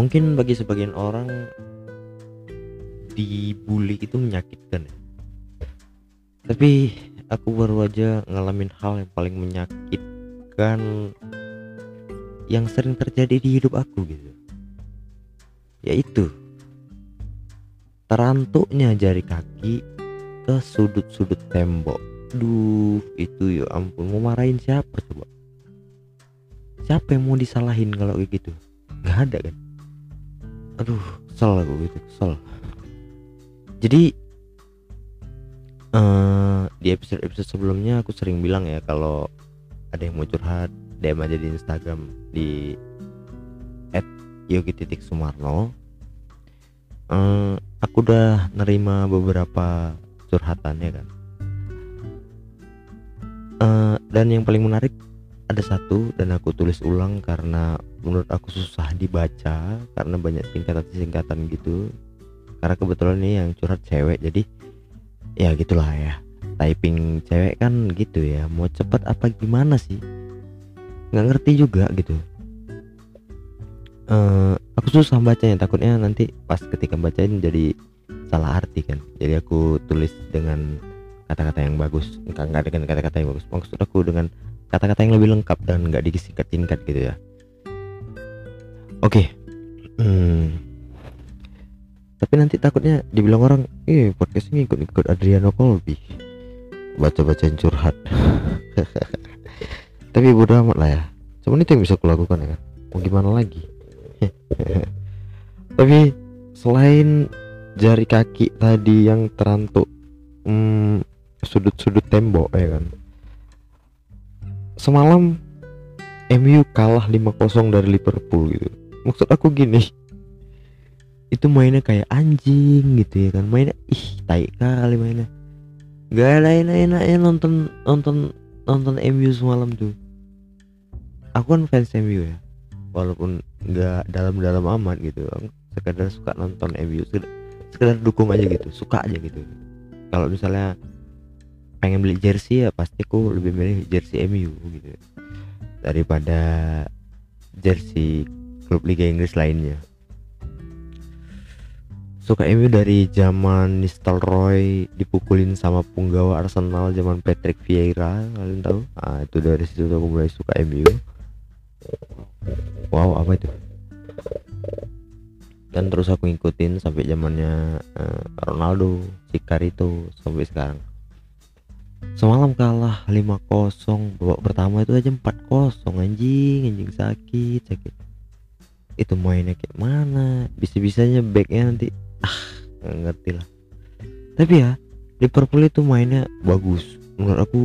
mungkin bagi sebagian orang dibully itu menyakitkan ya. tapi aku baru aja ngalamin hal yang paling menyakitkan yang sering terjadi di hidup aku gitu. Yaitu terantuknya jari kaki ke sudut-sudut tembok. Duh itu ya ampun mau marahin siapa coba? Siapa yang mau disalahin kalau kayak gitu? Nggak ada kan aduh kesel aku gitu kesel. Jadi uh, di episode episode sebelumnya aku sering bilang ya kalau ada yang mau curhat DM aja di Instagram di yogi titik sumarno. Uh, aku udah nerima beberapa curhatannya kan. Uh, dan yang paling menarik ada satu dan aku tulis ulang karena menurut aku susah dibaca karena banyak singkatan-singkatan gitu. Karena kebetulan ini yang curhat cewek jadi ya gitulah ya. Typing cewek kan gitu ya mau cepet apa gimana sih? Nggak ngerti juga gitu. Uh, aku susah bacanya takutnya nanti pas ketika bacain jadi salah arti kan. Jadi aku tulis dengan kata-kata yang bagus enggak enggak dengan kata-kata yang bagus. Maksud aku dengan kata-kata yang lebih lengkap dan nggak disingkat-singkat gitu ya. Oke. Okay. hmm. tapi nanti takutnya dibilang orang eh podcast ini ikut-ikut Adriano Colby. Baca-bacain curhat. Tapi bodo amat lah ya. Cuman itu yang bisa kulakukan ya kan. Mau gimana lagi? Tapi selain jari kaki tadi yang terantuk hmm, sudut-sudut tembok ya kan semalam MU kalah 5-0 dari Liverpool gitu. Maksud aku gini itu mainnya kayak anjing gitu ya kan. Mainnya ih tai kali mainnya. Gak ada enak-enaknya nonton nonton nonton MU semalam tuh. Aku kan fans MU ya walaupun nggak dalam-dalam amat gitu. Sekedar suka nonton MU sekedar, sekedar dukung aja gitu suka aja gitu. Kalau misalnya pengen beli jersey ya pasti aku lebih milih jersey MU gitu. Daripada jersey klub Liga Inggris lainnya. Suka MU dari zaman Nistelrooy dipukulin sama punggawa Arsenal zaman Patrick Vieira kalian tahu? Ah itu dari situ aku mulai suka MU wow apa itu? Dan terus aku ngikutin sampai zamannya uh, Ronaldo, Cicarito sampai sekarang. Semalam kalah 5-0 babak pertama itu aja 4-0 anjing anjing sakit sakit. Itu mainnya kayak mana? Bisa-bisanya backnya nanti ah nggak ngerti lah. Tapi ya Liverpool itu mainnya bagus. Menurut aku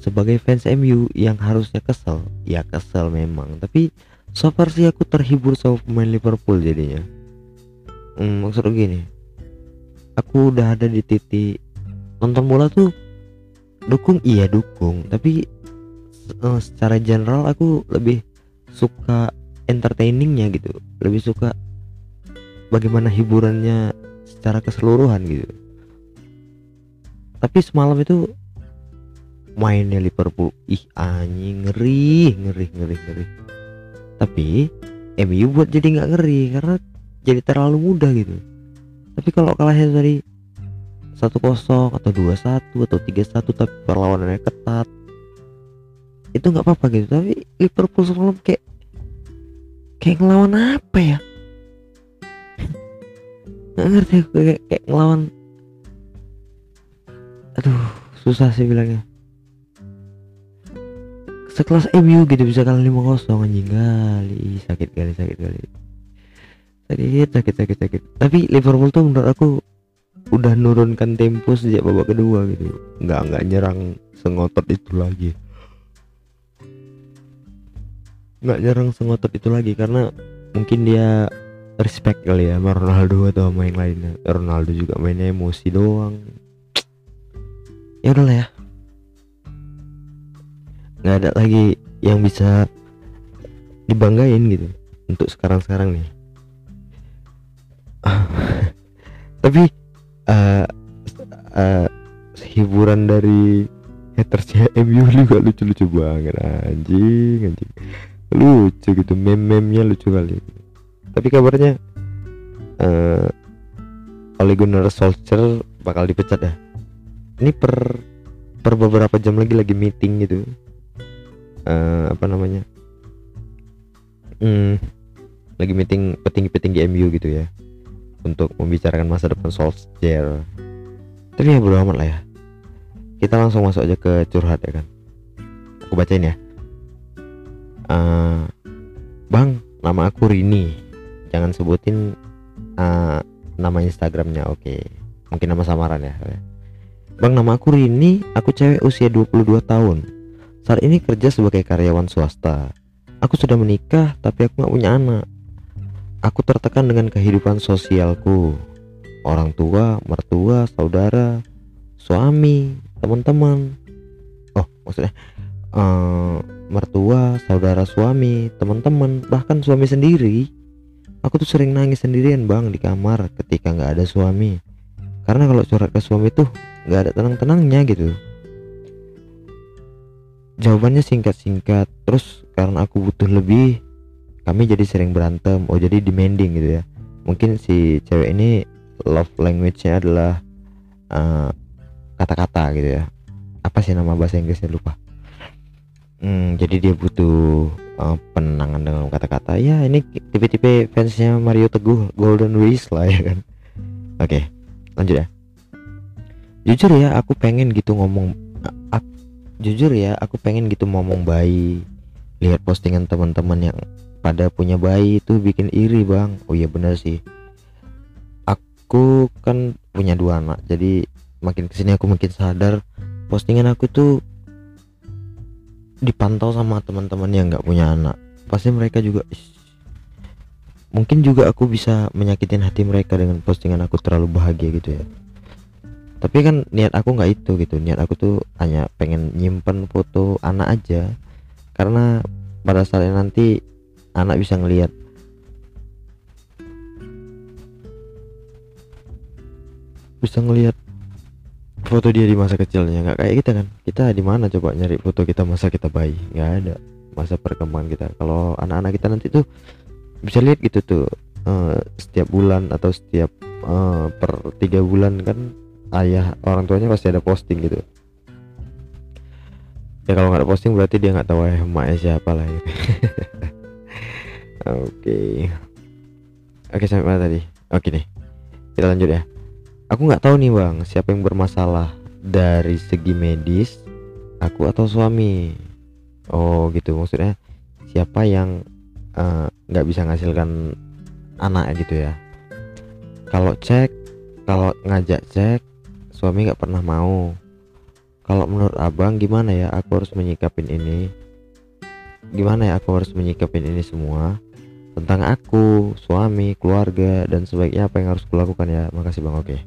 sebagai fans MU yang harusnya kesel ya kesel memang. Tapi so far sih aku terhibur sama pemain Liverpool jadinya. Hmm, maksud gini aku udah ada di titik nonton bola tuh dukung? Iya dukung. Tapi uh, secara general aku lebih suka entertainingnya gitu. Lebih suka bagaimana hiburannya secara keseluruhan gitu. Tapi semalam itu mainnya Liverpool. Ih anjing ngeri ngeri ngeri ngeri. Tapi MU buat jadi nggak ngeri karena jadi terlalu mudah gitu. Tapi kalau kalahnya dari satu kosong atau dua satu atau tiga satu tapi perlawanannya ketat. Itu nggak apa-apa gitu tapi Liverpool semalam kayak kayak ngelawan apa ya? Nggak ngerti kayak, kayak ngelawan aduh susah sih bilangnya. Sekelas MU gitu bisa kalah 5-0 anjing kali sakit kali sakit kali sakit sakit sakit sakit. Tapi Liverpool tuh menurut aku udah nurunkan tempo sejak babak kedua gitu. Nggak nggak nyerang sengotot itu lagi. Nggak nyerang sengotot itu lagi karena mungkin dia respect kali ya sama Ronaldo atau main lainnya. Ronaldo juga mainnya emosi doang. Ya udahlah ya. Nggak ada lagi yang bisa dibanggain gitu untuk sekarang-sekarang nih. Tapi uh, uh, hiburan dari hatersnya MU juga lucu-lucu banget anjing anjing. Lucu gitu meme-memnya lucu kali. Tapi kabarnya uh, Ole Gunnar Solskjaer bakal dipecat ya? Ini per per beberapa jam lagi lagi meeting gitu. Uh, apa namanya? Hmm, lagi meeting petinggi-petinggi MU gitu ya untuk membicarakan masa depan Solskjaer. Tapi ya bodo amat lah ya. Kita langsung masuk aja ke curhat ya kan. Aku bacain ya. Uh, bang nama aku Rini. Jangan sebutin uh, nama Instagramnya oke. Okay. mungkin nama samaran ya Bang nama aku Rini. Aku cewek usia 22 tahun. Saat ini kerja sebagai karyawan swasta. Aku sudah menikah tapi aku gak punya anak aku tertekan dengan kehidupan sosialku orang tua, mertua, saudara, suami, teman-teman. Oh, maksudnya uh, mertua, saudara suami, teman-teman, bahkan suami sendiri. Aku tuh sering nangis sendirian bang di kamar ketika nggak ada suami. Karena kalau curhat ke suami tuh nggak ada tenang-tenangnya gitu. Jawabannya singkat-singkat. Terus karena aku butuh lebih, kami jadi sering berantem. Oh jadi demanding gitu ya. Mungkin si cewek ini love language-nya adalah eh, kata-kata gitu ya. Apa sih nama bahasa Inggrisnya? Lupa. Hmm, jadi dia butuh uh, penenangan dengan kata-kata. Ya ini tipe-tipe fansnya Mario Teguh Golden Wish lah ya kan? Oke okay, lanjut ya. Jujur ya aku pengen gitu ngomong uh, jujur ya aku pengen gitu ngomong bayi lihat postingan teman-teman yang pada punya bayi itu bikin iri bang. Oh iya bener sih. Aku kan punya dua anak jadi makin ke sini aku makin sadar postingan aku tuh dipantau sama teman-teman yang nggak punya anak. Pasti mereka juga mungkin juga aku bisa menyakitin hati mereka dengan postingan aku terlalu bahagia gitu ya. Tapi kan niat aku nggak itu gitu. Niat aku tuh hanya pengen nyimpen foto anak aja. Karena pada saatnya nanti anak bisa ngelihat bisa ngelihat foto dia di masa kecilnya. Nggak kayak kita kan. Kita di mana coba nyari foto kita masa kita bayi? Nggak ada. Masa perkembangan kita. Kalau anak-anak kita nanti tuh bisa lihat gitu tuh uh, setiap bulan atau setiap uh, per tiga bulan kan ayah orang tuanya pasti ada posting gitu. Ya kalau nggak ada posting berarti dia nggak tahu ayah emaknya siapa lah gitu. oke. Oke sampai mana tadi? Oke nih kita lanjut ya. Aku nggak tahu nih bang siapa yang bermasalah dari segi medis aku atau suami. Oh gitu. Maksudnya siapa yang eh, nggak uh, bisa menghasilkan anak gitu ya. Kalau cek kalau ngajak cek suami nggak pernah mau. Kalau menurut abang gimana ya aku harus menyikapin ini? Gimana ya aku harus menyikapin ini semua tentang aku, suami, keluarga, dan sebaiknya apa yang harus kulakukan ya. Makasih bang, oke. Okay.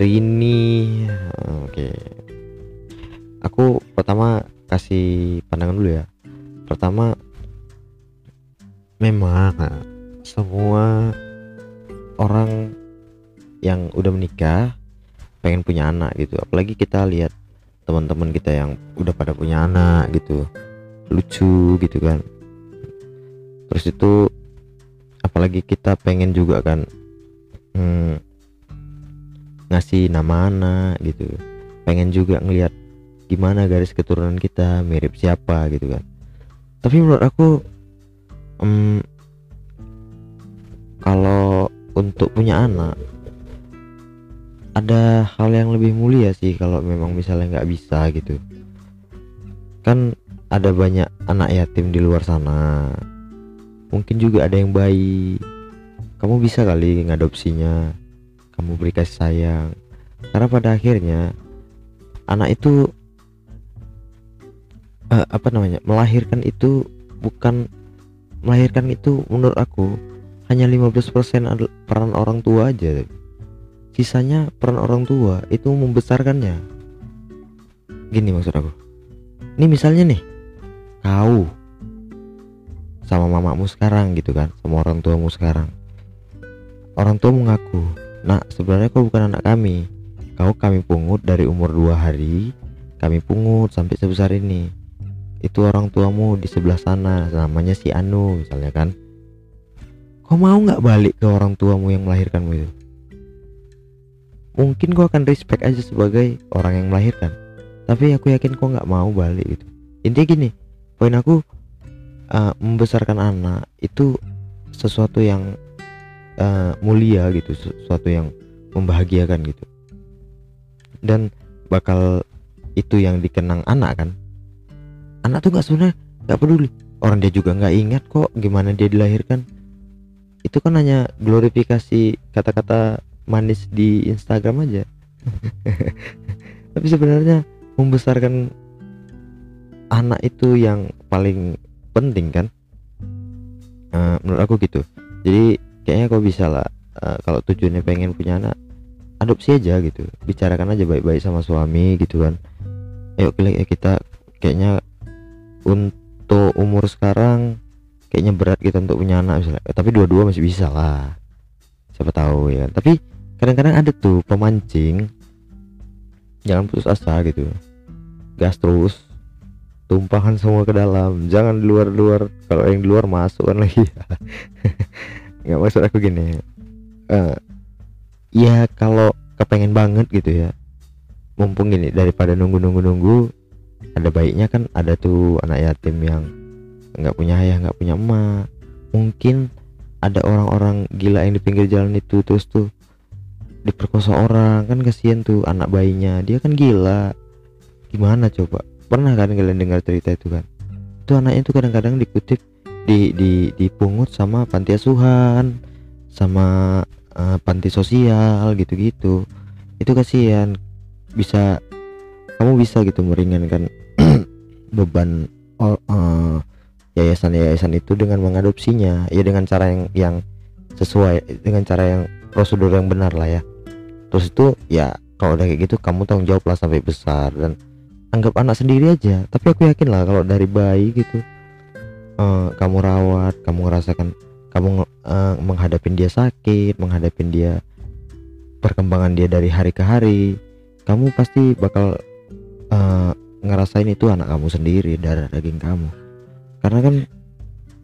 Rini oke okay. aku pertama kasih pandangan dulu ya pertama memang semua orang yang udah menikah pengen punya anak gitu apalagi kita lihat teman-teman kita yang udah pada punya anak gitu lucu gitu kan terus itu apalagi kita pengen juga kan hmm, ngasih nama anak gitu. Pengen juga ngelihat gimana garis keturunan kita mirip siapa gitu kan. Tapi menurut aku um, kalau untuk punya anak ada hal yang lebih mulia sih kalau memang misalnya nggak bisa gitu. Kan ada banyak anak yatim di luar sana mungkin juga ada yang bayi. Kamu bisa kali ngadopsinya. Kamu beri kasih sayang. Karena pada akhirnya anak itu uh, apa namanya melahirkan itu bukan melahirkan itu menurut aku hanya 15% peran orang tua aja. Sisanya peran orang tua itu membesarkannya. Gini maksud aku. Ini misalnya nih kau sama mamamu sekarang gitu kan sama orang tuamu sekarang orang tua mengaku Nak, sebenarnya kau bukan anak kami. Kau kami pungut dari umur dua hari. Kami pungut sampai sebesar ini. Itu orang tuamu di sebelah sana, namanya si Anu misalnya kan. kau mau nggak balik ke orang tuamu yang melahirkanmu itu mungkin kau akan respect aja sebagai orang yang melahirkan tapi aku yakin kau nggak mau balik gitu intinya gini poin aku uh, membesarkan anak itu sesuatu yang uh, mulia gitu sesuatu yang membahagiakan gitu. Dan bakal itu yang dikenang anak kan. Anak tuh nggak sebenarnya nggak peduli. Orang dia juga nggak ingat kok gimana dia dilahirkan. Itu kan hanya glorifikasi kata-kata manis di Instagram aja. Tapi sebenarnya membesarkan anak itu yang paling penting kan? Uh, menurut aku gitu. Jadi kayaknya kau bisa lah uh, kalau tujuannya pengen punya anak adopsi aja gitu. Bicarakan aja baik-baik sama suami gitu kan. Ayo kita. Kayaknya untuk umur sekarang kayaknya berat kita untuk punya anak misalnya. Tapi dua-dua masih bisa lah. Siapa tahu ya kan? Tapi kadang-kadang ada tuh pemancing jangan putus asa gitu. Gas terus tumpahan semua ke dalam. Jangan di luar-luar. Kalau yang di luar masuk kan lagi. Nggak maksud aku gini. Uh, ya kalau kepengen banget gitu ya. Mumpung gini daripada nunggu-nunggu-nunggu ada baiknya kan ada tuh anak yatim yang nggak punya ayah nggak punya emak. Mungkin ada orang-orang gila yang di pinggir jalan itu terus tuh diperkosa orang. Kan kasihan tuh anak bayinya. Dia kan gila. Gimana coba pernah kan kalian dengar cerita itu kan? Itu anaknya itu kadang-kadang dikutip di di dipungut sama panti asuhan sama uh, panti sosial gitu-gitu. Itu kasihan. Bisa kamu bisa gitu meringankan beban uh, yayasan-yayasan itu dengan mengadopsinya. Ya dengan cara yang yang sesuai dengan cara yang prosedur yang benar lah ya. Terus itu ya kalau udah kayak gitu kamu tanggung jawab lah sampai besar dan anggap anak sendiri aja. Tapi aku yakin lah kalau dari bayi gitu uh, kamu rawat kamu ngerasakan kamu uh, menghadapin dia sakit menghadapin dia perkembangan dia dari hari ke hari kamu pasti bakal uh, ngerasain itu anak kamu sendiri darah daging kamu. Karena kan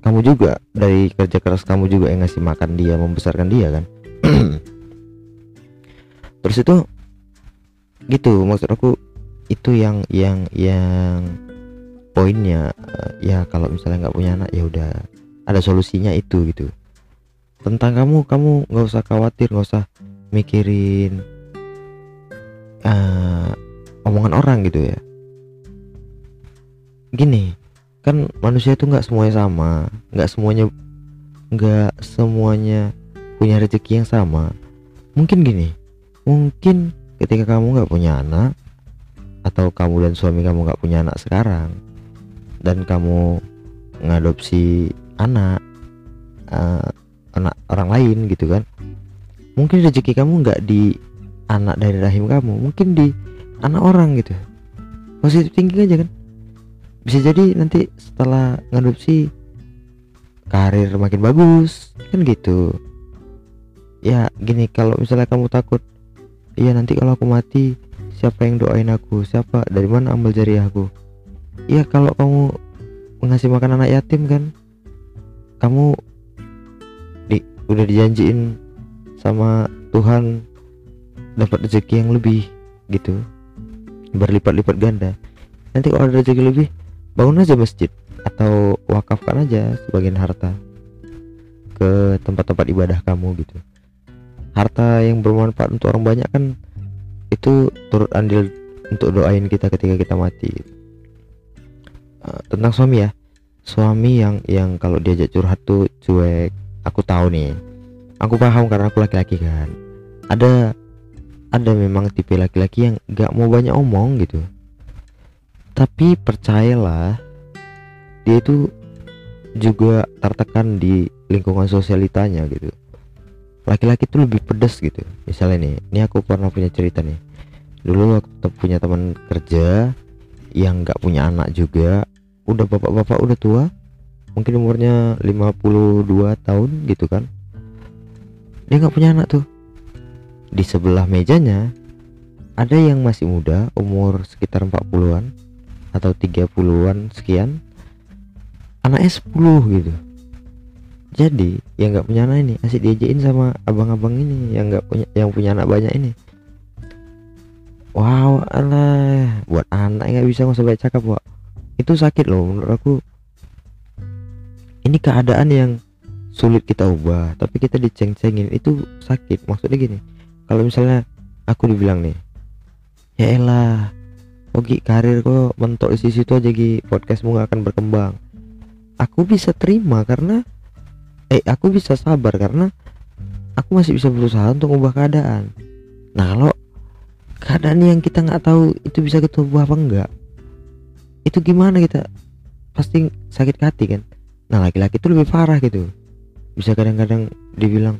kamu juga dari kerja keras kamu juga yang ngasih makan dia membesarkan dia kan. Terus itu gitu maksud aku itu yang yang yang poinnya uh, ya kalau misalnya nggak punya anak ya udah ada solusinya itu gitu. Tentang kamu kamu nggak usah khawatir nggak usah mikirin uh, omongan orang gitu ya. Gini kan manusia itu nggak semuanya sama nggak semuanya nggak semuanya punya rezeki yang sama. Mungkin gini mungkin ketika kamu nggak punya anak atau kamu dan suami kamu nggak punya anak sekarang? Dan kamu ngadopsi anak uh, anak orang lain gitu kan? Mungkin rezeki kamu nggak di anak dari rahim kamu mungkin di anak orang gitu. Positif tinggi aja kan? Bisa jadi nanti setelah ngadopsi karir makin bagus kan gitu. Ya gini kalau misalnya kamu takut iya nanti kalau aku mati siapa yang doain aku? Siapa? Dari mana amal jari aku? Ya kalau kamu mengasih makan anak yatim kan? Kamu di udah dijanjiin sama Tuhan dapat rezeki yang lebih gitu. Berlipat-lipat ganda. Nanti kalau ada rezeki lebih bangun aja masjid atau wakafkan aja sebagian harta ke tempat-tempat ibadah kamu gitu. Harta yang bermanfaat untuk orang banyak kan itu turut andil untuk doain kita ketika kita mati. Uh, tentang suami ya. Suami yang yang kalau diajak curhat tuh cuek. Aku tahu nih. Aku paham karena aku laki-laki kan. Ada ada memang tipe laki-laki yang gak mau banyak omong gitu. Tapi percayalah dia itu juga tertekan di lingkungan sosialitanya gitu laki-laki tuh lebih pedes gitu. Misalnya nih ini aku pernah punya cerita nih. Dulu waktu punya teman kerja yang nggak punya anak juga udah bapak-bapak udah tua mungkin umurnya 52 tahun gitu kan. Dia nggak punya anak tuh. Di sebelah mejanya ada yang masih muda umur sekitar 40-an atau 30-an sekian anaknya 10 gitu jadi yang nggak punya anak ini asik diajain sama abang-abang ini yang nggak punya yang punya anak banyak ini. Wow alah buat anak nggak bisa nggak baik cakap pak itu sakit loh menurut aku. Ini keadaan yang sulit kita ubah tapi kita diceng-cengin itu sakit. Maksudnya gini kalau misalnya aku dibilang nih ya elah Oke karir kok mentok di situ aja Gi. Podcastmu gak akan berkembang. Aku bisa terima karena eh aku bisa sabar karena aku masih bisa berusaha untuk mengubah keadaan. Nah kalau keadaan yang kita nggak tahu itu bisa kita ubah apa enggak itu gimana kita? Pasti sakit hati kan? Nah laki-laki itu lebih parah gitu. Bisa kadang-kadang dibilang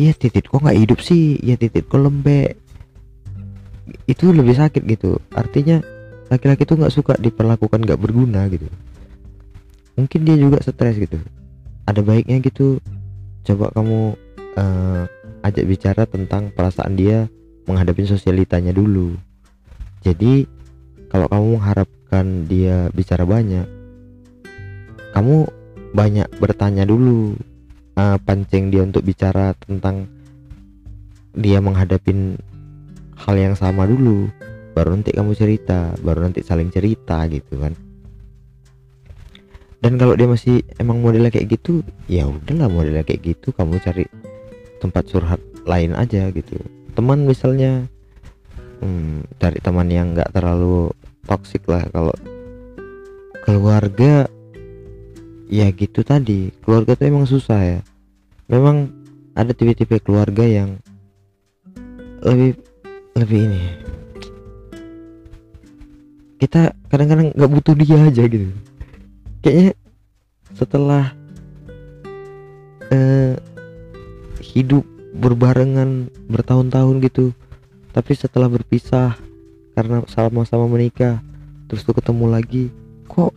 iya titit kok nggak hidup sih? Ya titit kok lembek. Itu lebih sakit gitu. Artinya laki-laki itu nggak suka diperlakukan nggak berguna gitu. Mungkin dia juga stres gitu ada baiknya gitu. Coba kamu uh, ajak bicara tentang perasaan dia menghadapi sosialitanya dulu. Jadi kalau kamu mengharapkan dia bicara banyak kamu banyak bertanya dulu uh, pancing dia untuk bicara tentang dia menghadapi hal yang sama dulu baru nanti kamu cerita baru nanti saling cerita gitu kan dan kalau dia masih emang modelnya kayak gitu ya udahlah modelnya kayak gitu. Kamu cari tempat curhat lain aja gitu. Teman misalnya hmm, cari teman yang nggak terlalu toksik lah. Kalau keluarga ya gitu tadi. Keluarga tuh emang susah ya. Memang ada tipe-tipe keluarga yang lebih lebih ini. Kita kadang-kadang nggak butuh dia aja gitu kayaknya setelah uh, hidup berbarengan bertahun-tahun gitu. Tapi setelah berpisah karena sama-sama menikah terus tuh ketemu lagi kok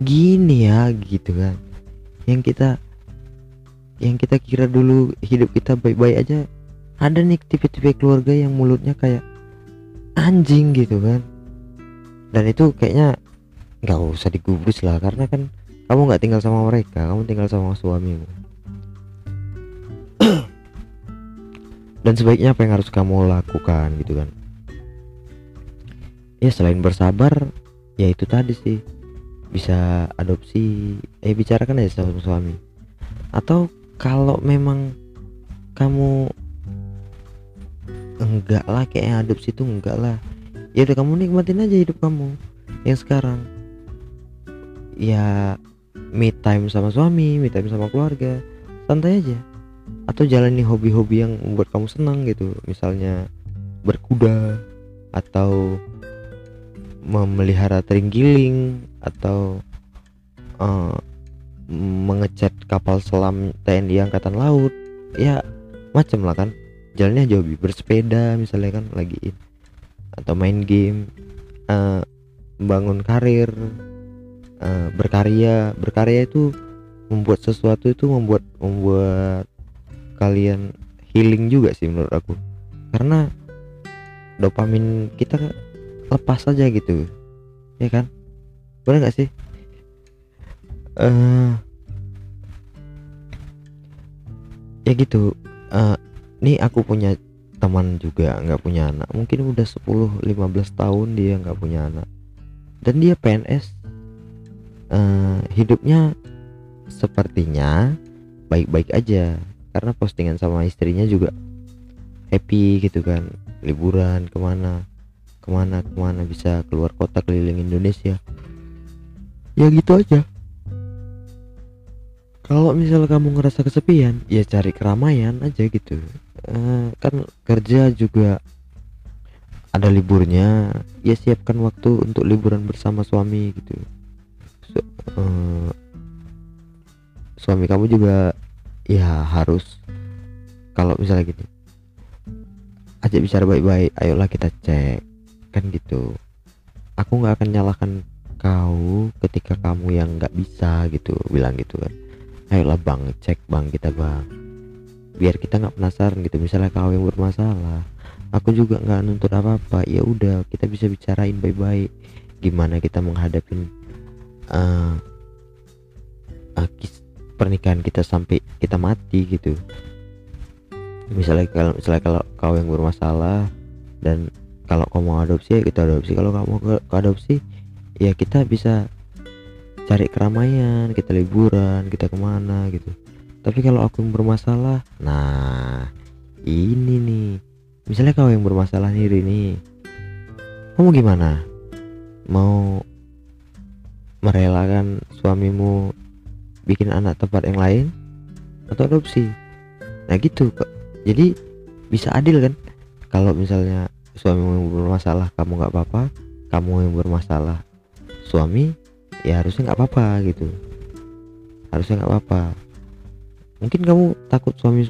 gini ya gitu kan. Yang kita yang kita kira dulu hidup kita baik-baik aja ada nih tipe-tipe keluarga yang mulutnya kayak anjing gitu kan. Dan itu kayaknya nggak usah digubris lah karena kan kamu nggak tinggal sama mereka kamu tinggal sama suamimu. Dan sebaiknya apa yang harus kamu lakukan gitu kan? Ya selain bersabar ya itu tadi sih. Bisa adopsi eh bicarakan aja sama suami. Atau kalau memang kamu enggak lah kayak adopsi itu enggak lah. Ya udah kamu nikmatin aja hidup kamu yang sekarang ya me time sama suami me time sama keluarga santai aja. Atau jalani hobi-hobi yang membuat kamu senang gitu misalnya berkuda atau memelihara terenggiling atau uh, mengecat kapal selam TNI Angkatan Laut ya macem lah kan. Jalannya jauh bersepeda misalnya kan lagi atau main game uh, bangun karir berkarya. Berkarya itu membuat sesuatu itu membuat membuat kalian healing juga sih menurut aku. Karena dopamin kita lepas aja gitu ya kan? Boleh nggak sih? Uh, ya gitu. Uh, nih aku punya teman juga nggak punya anak. Mungkin udah 10-15 tahun dia nggak punya anak. Dan dia PNS uh, hidupnya sepertinya baik-baik aja. Karena postingan sama istrinya juga happy gitu kan. Liburan ke mana ke mana ke mana bisa keluar kota keliling Indonesia. Ya gitu aja. Kalau misal kamu ngerasa kesepian ya cari keramaian aja gitu. Uh, kan kerja juga ada liburnya ya siapkan waktu untuk liburan bersama suami gitu uh, suami kamu juga ya harus kalau misalnya gitu aja bicara baik-baik ayolah kita cek kan gitu. Aku nggak akan nyalahkan kau ketika kamu yang nggak bisa gitu bilang gitu kan. Ayolah bang cek bang kita bang. Biar kita nggak penasaran gitu misalnya kau yang bermasalah aku juga nggak nuntut apa apa ya udah kita bisa bicarain baik-baik. Gimana kita menghadapi uh, uh, pernikahan kita sampai kita mati gitu. Misalnya kalau misalnya kalau kau yang bermasalah dan kalau kau mau adopsi ya kita adopsi. Kalau kamu ke, ke adopsi ya kita bisa cari keramaian kita liburan kita ke mana gitu. Tapi kalau aku yang bermasalah nah ini nih. Misalnya kau yang bermasalah nih nih kamu gimana? Mau merelakan suamimu bikin anak tempat yang lain atau adopsi. Nah gitu kok jadi bisa adil kan? Kalau misalnya suami yang bermasalah kamu nggak apa-apa kamu yang bermasalah suami ya harusnya nggak apa-apa gitu. Harusnya nggak apa-apa. Mungkin kamu takut suami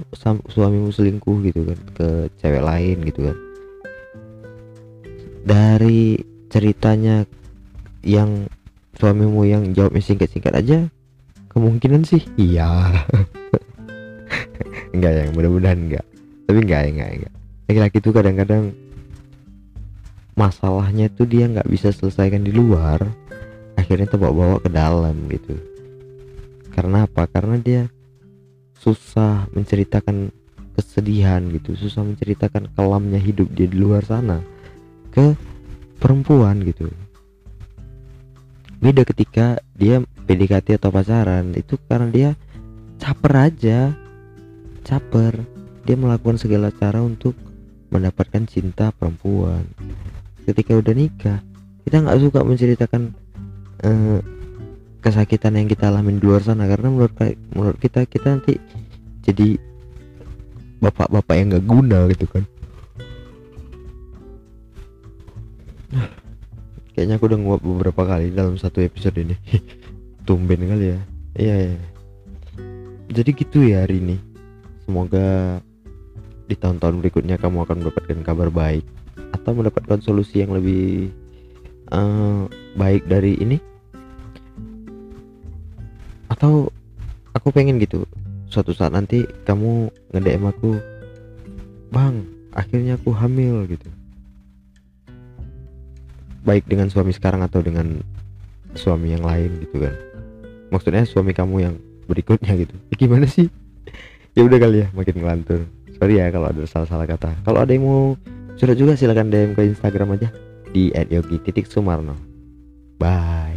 suamimu selingkuh gitu kan ke cewek lain gitu kan? Dari ceritanya yang suamimu yang jawabnya singkat-singkat aja kemungkinan sih iya. Enggak ya mudah-mudahan enggak. Tapi enggak ya enggak enggak. Laki-laki itu kadang-kadang masalahnya itu dia nggak bisa selesaikan di luar akhirnya terbawa-bawa ke dalam gitu. Karena apa? Karena dia susah menceritakan kesedihan gitu susah menceritakan kelamnya hidup dia di luar sana ke perempuan gitu beda ketika dia PDKT atau pacaran. Itu karena dia caper aja. Caper. Dia melakukan segala cara untuk mendapatkan cinta perempuan. Ketika udah nikah kita nggak suka menceritakan uh, kesakitan yang kita alami di luar sana. Karena menurut menurut kita kita nanti jadi bapak-bapak yang nggak guna gitu kan kayaknya aku udah nguap beberapa kali dalam satu episode ini. Tumben kali ya. Iya, iya. Jadi gitu ya hari ini. Semoga di tahun-tahun berikutnya kamu akan mendapatkan kabar baik atau mendapatkan solusi yang lebih uh, baik dari ini. Atau aku pengen gitu suatu saat nanti kamu nge aku bang akhirnya aku hamil gitu baik dengan suami sekarang atau dengan suami yang lain gitu kan. Maksudnya suami kamu yang berikutnya gitu. Ya, gimana sih? Ya udah kali ya makin ngelantur. Sorry ya kalau ada salah-salah kata. Kalau ada yang mau curhat juga silahkan DM ke Instagram aja. Di @yogi titik sumarno. Bye